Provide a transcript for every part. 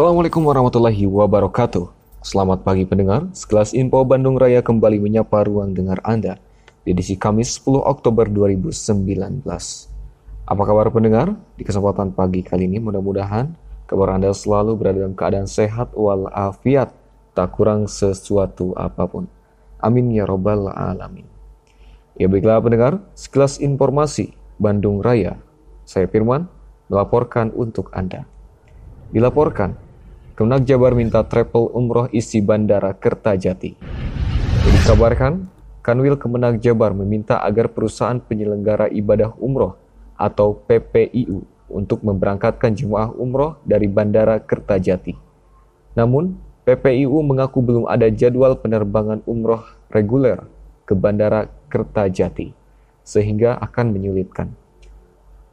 Assalamualaikum warahmatullahi wabarakatuh. Selamat pagi pendengar, sekelas info Bandung Raya kembali menyapa ruang dengar Anda di edisi Kamis 10 Oktober 2019. Apa kabar pendengar? Di kesempatan pagi kali ini mudah-mudahan kabar Anda selalu berada dalam keadaan sehat walafiat, tak kurang sesuatu apa pun. Amin ya robbal alamin. Ya baiklah pendengar, sekelas informasi Bandung Raya. Saya Firman melaporkan untuk Anda. Dilaporkan, Kemenak Jabar minta travel umroh isi Bandara Kertajati. Dikabarkan, Kanwil Kemenak Jabar meminta agar perusahaan penyelenggara ibadah umroh atau PPIU untuk memberangkatkan jemaah umroh dari Bandara Kertajati. Namun, PPIU mengaku belum ada jadwal penerbangan umroh reguler ke Bandara Kertajati, sehingga akan menyulitkan.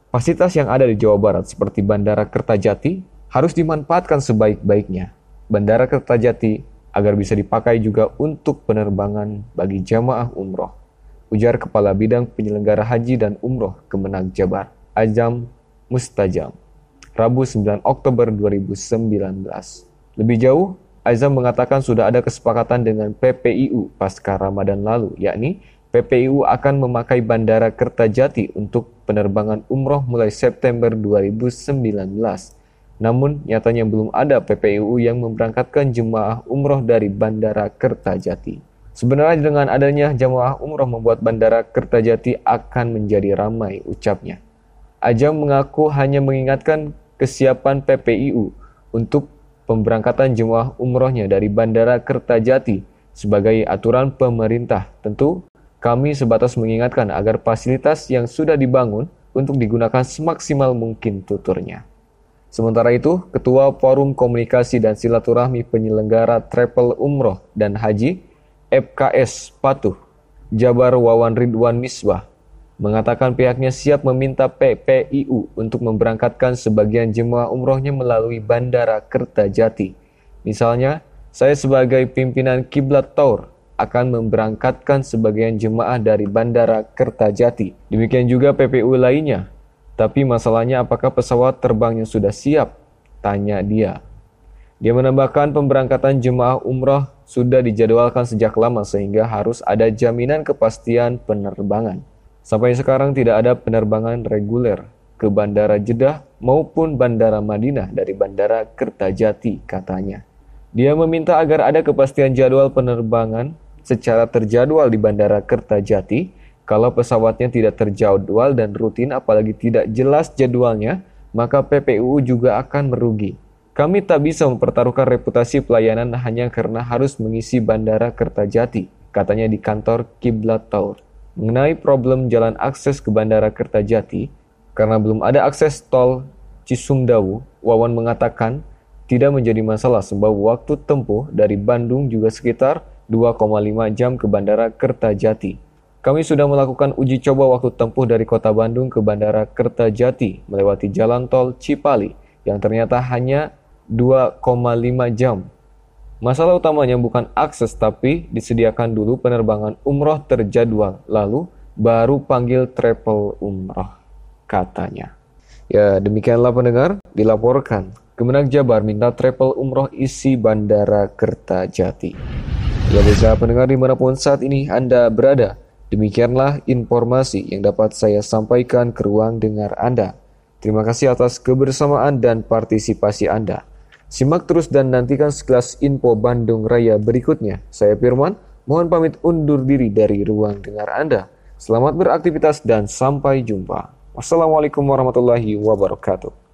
Fasilitas yang ada di Jawa Barat seperti Bandara Kertajati harus dimanfaatkan sebaik-baiknya. Bandara Kertajati agar bisa dipakai juga untuk penerbangan bagi jamaah umroh. Ujar Kepala Bidang Penyelenggara Haji dan Umroh Kemenag Jabar, Ajam Mustajam, Rabu 9 Oktober 2019. Lebih jauh, Azam mengatakan sudah ada kesepakatan dengan PPIU pasca Ramadan lalu, yakni PPIU akan memakai Bandara Kertajati untuk penerbangan umroh mulai September 2019 namun, nyatanya belum ada PPIU yang memberangkatkan jemaah umroh dari Bandara Kertajati. Sebenarnya dengan adanya jemaah umroh membuat Bandara Kertajati akan menjadi ramai ucapnya. Ajam mengaku hanya mengingatkan kesiapan PPIU untuk pemberangkatan jemaah umrohnya dari Bandara Kertajati sebagai aturan pemerintah. Tentu kami sebatas mengingatkan agar fasilitas yang sudah dibangun untuk digunakan semaksimal mungkin tuturnya. Sementara itu, Ketua Forum Komunikasi dan Silaturahmi Penyelenggara Travel Umroh dan Haji FKS Patuh, Jabar Wawan Ridwan Misbah, mengatakan pihaknya siap meminta PPIU untuk memberangkatkan sebagian jemaah umrohnya melalui Bandara Kertajati. Misalnya, saya sebagai pimpinan Kiblat Tour akan memberangkatkan sebagian jemaah dari Bandara Kertajati. Demikian juga PPU lainnya tapi masalahnya apakah pesawat terbangnya sudah siap? Tanya dia. Dia menambahkan pemberangkatan jemaah umroh sudah dijadwalkan sejak lama sehingga harus ada jaminan kepastian penerbangan. Sampai sekarang tidak ada penerbangan reguler ke Bandara Jeddah maupun Bandara Madinah dari Bandara Kertajati katanya. Dia meminta agar ada kepastian jadwal penerbangan secara terjadwal di Bandara Kertajati kalau pesawatnya tidak terjadwal dan rutin apalagi tidak jelas jadwalnya, maka PPU juga akan merugi. Kami tak bisa mempertaruhkan reputasi pelayanan hanya karena harus mengisi bandara Kertajati, katanya di kantor Kiblat Tower. Mengenai problem jalan akses ke bandara Kertajati, karena belum ada akses tol Cisumdawu, Wawan mengatakan tidak menjadi masalah sebab waktu tempuh dari Bandung juga sekitar 2,5 jam ke bandara Kertajati. Kami sudah melakukan uji coba waktu tempuh dari kota Bandung ke Bandara Kertajati melewati jalan tol Cipali yang ternyata hanya 2,5 jam. Masalah utamanya bukan akses tapi disediakan dulu penerbangan umroh terjadwal lalu baru panggil travel umroh katanya. Ya demikianlah pendengar dilaporkan Kemenang Jabar minta travel umroh isi Bandara Kertajati. Ya bisa pendengar di mana pun saat ini Anda berada. Demikianlah informasi yang dapat saya sampaikan ke ruang dengar Anda. Terima kasih atas kebersamaan dan partisipasi Anda. Simak terus dan nantikan sekelas info Bandung Raya berikutnya. Saya Firman, mohon pamit undur diri dari ruang dengar Anda. Selamat beraktivitas dan sampai jumpa. Wassalamualaikum warahmatullahi wabarakatuh.